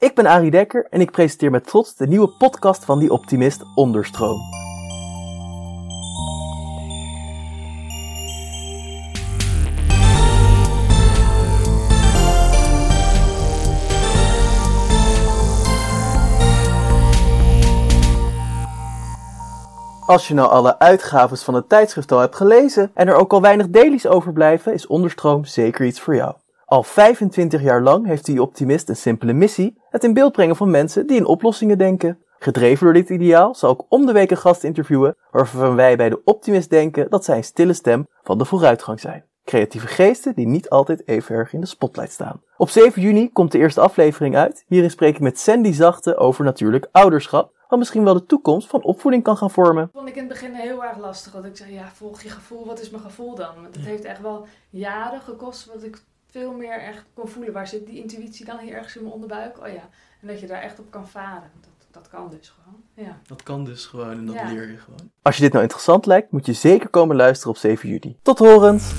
Ik ben Arie Dekker en ik presenteer met trots de nieuwe podcast van Die Optimist Onderstroom. Als je nou alle uitgaves van het tijdschrift al hebt gelezen en er ook al weinig dailies overblijven, is Onderstroom zeker iets voor jou. Al 25 jaar lang heeft die optimist een simpele missie: het in beeld brengen van mensen die in oplossingen denken. Gedreven door dit ideaal zal ik om de week een gast interviewen waarvan wij bij de optimist denken dat zij een stille stem van de vooruitgang zijn. Creatieve geesten die niet altijd even erg in de spotlight staan. Op 7 juni komt de eerste aflevering uit. Hierin spreek ik met Sandy Zachte over natuurlijk ouderschap wat misschien wel de toekomst van opvoeding kan gaan vormen. Dat vond ik in het begin heel erg lastig. Dat ik zei, ja, volg je gevoel, wat is mijn gevoel dan? Want het heeft echt wel jaren gekost, wat ik veel meer echt kon voelen. Waar zit die intuïtie dan hier ergens in mijn onderbuik? Oh ja, en dat je daar echt op kan varen. Dat, dat kan dus gewoon, ja. Dat kan dus gewoon en dat Ja. leer je gewoon. Als je dit nou interessant lijkt, moet je zeker komen luisteren op 7 juli. Tot horens!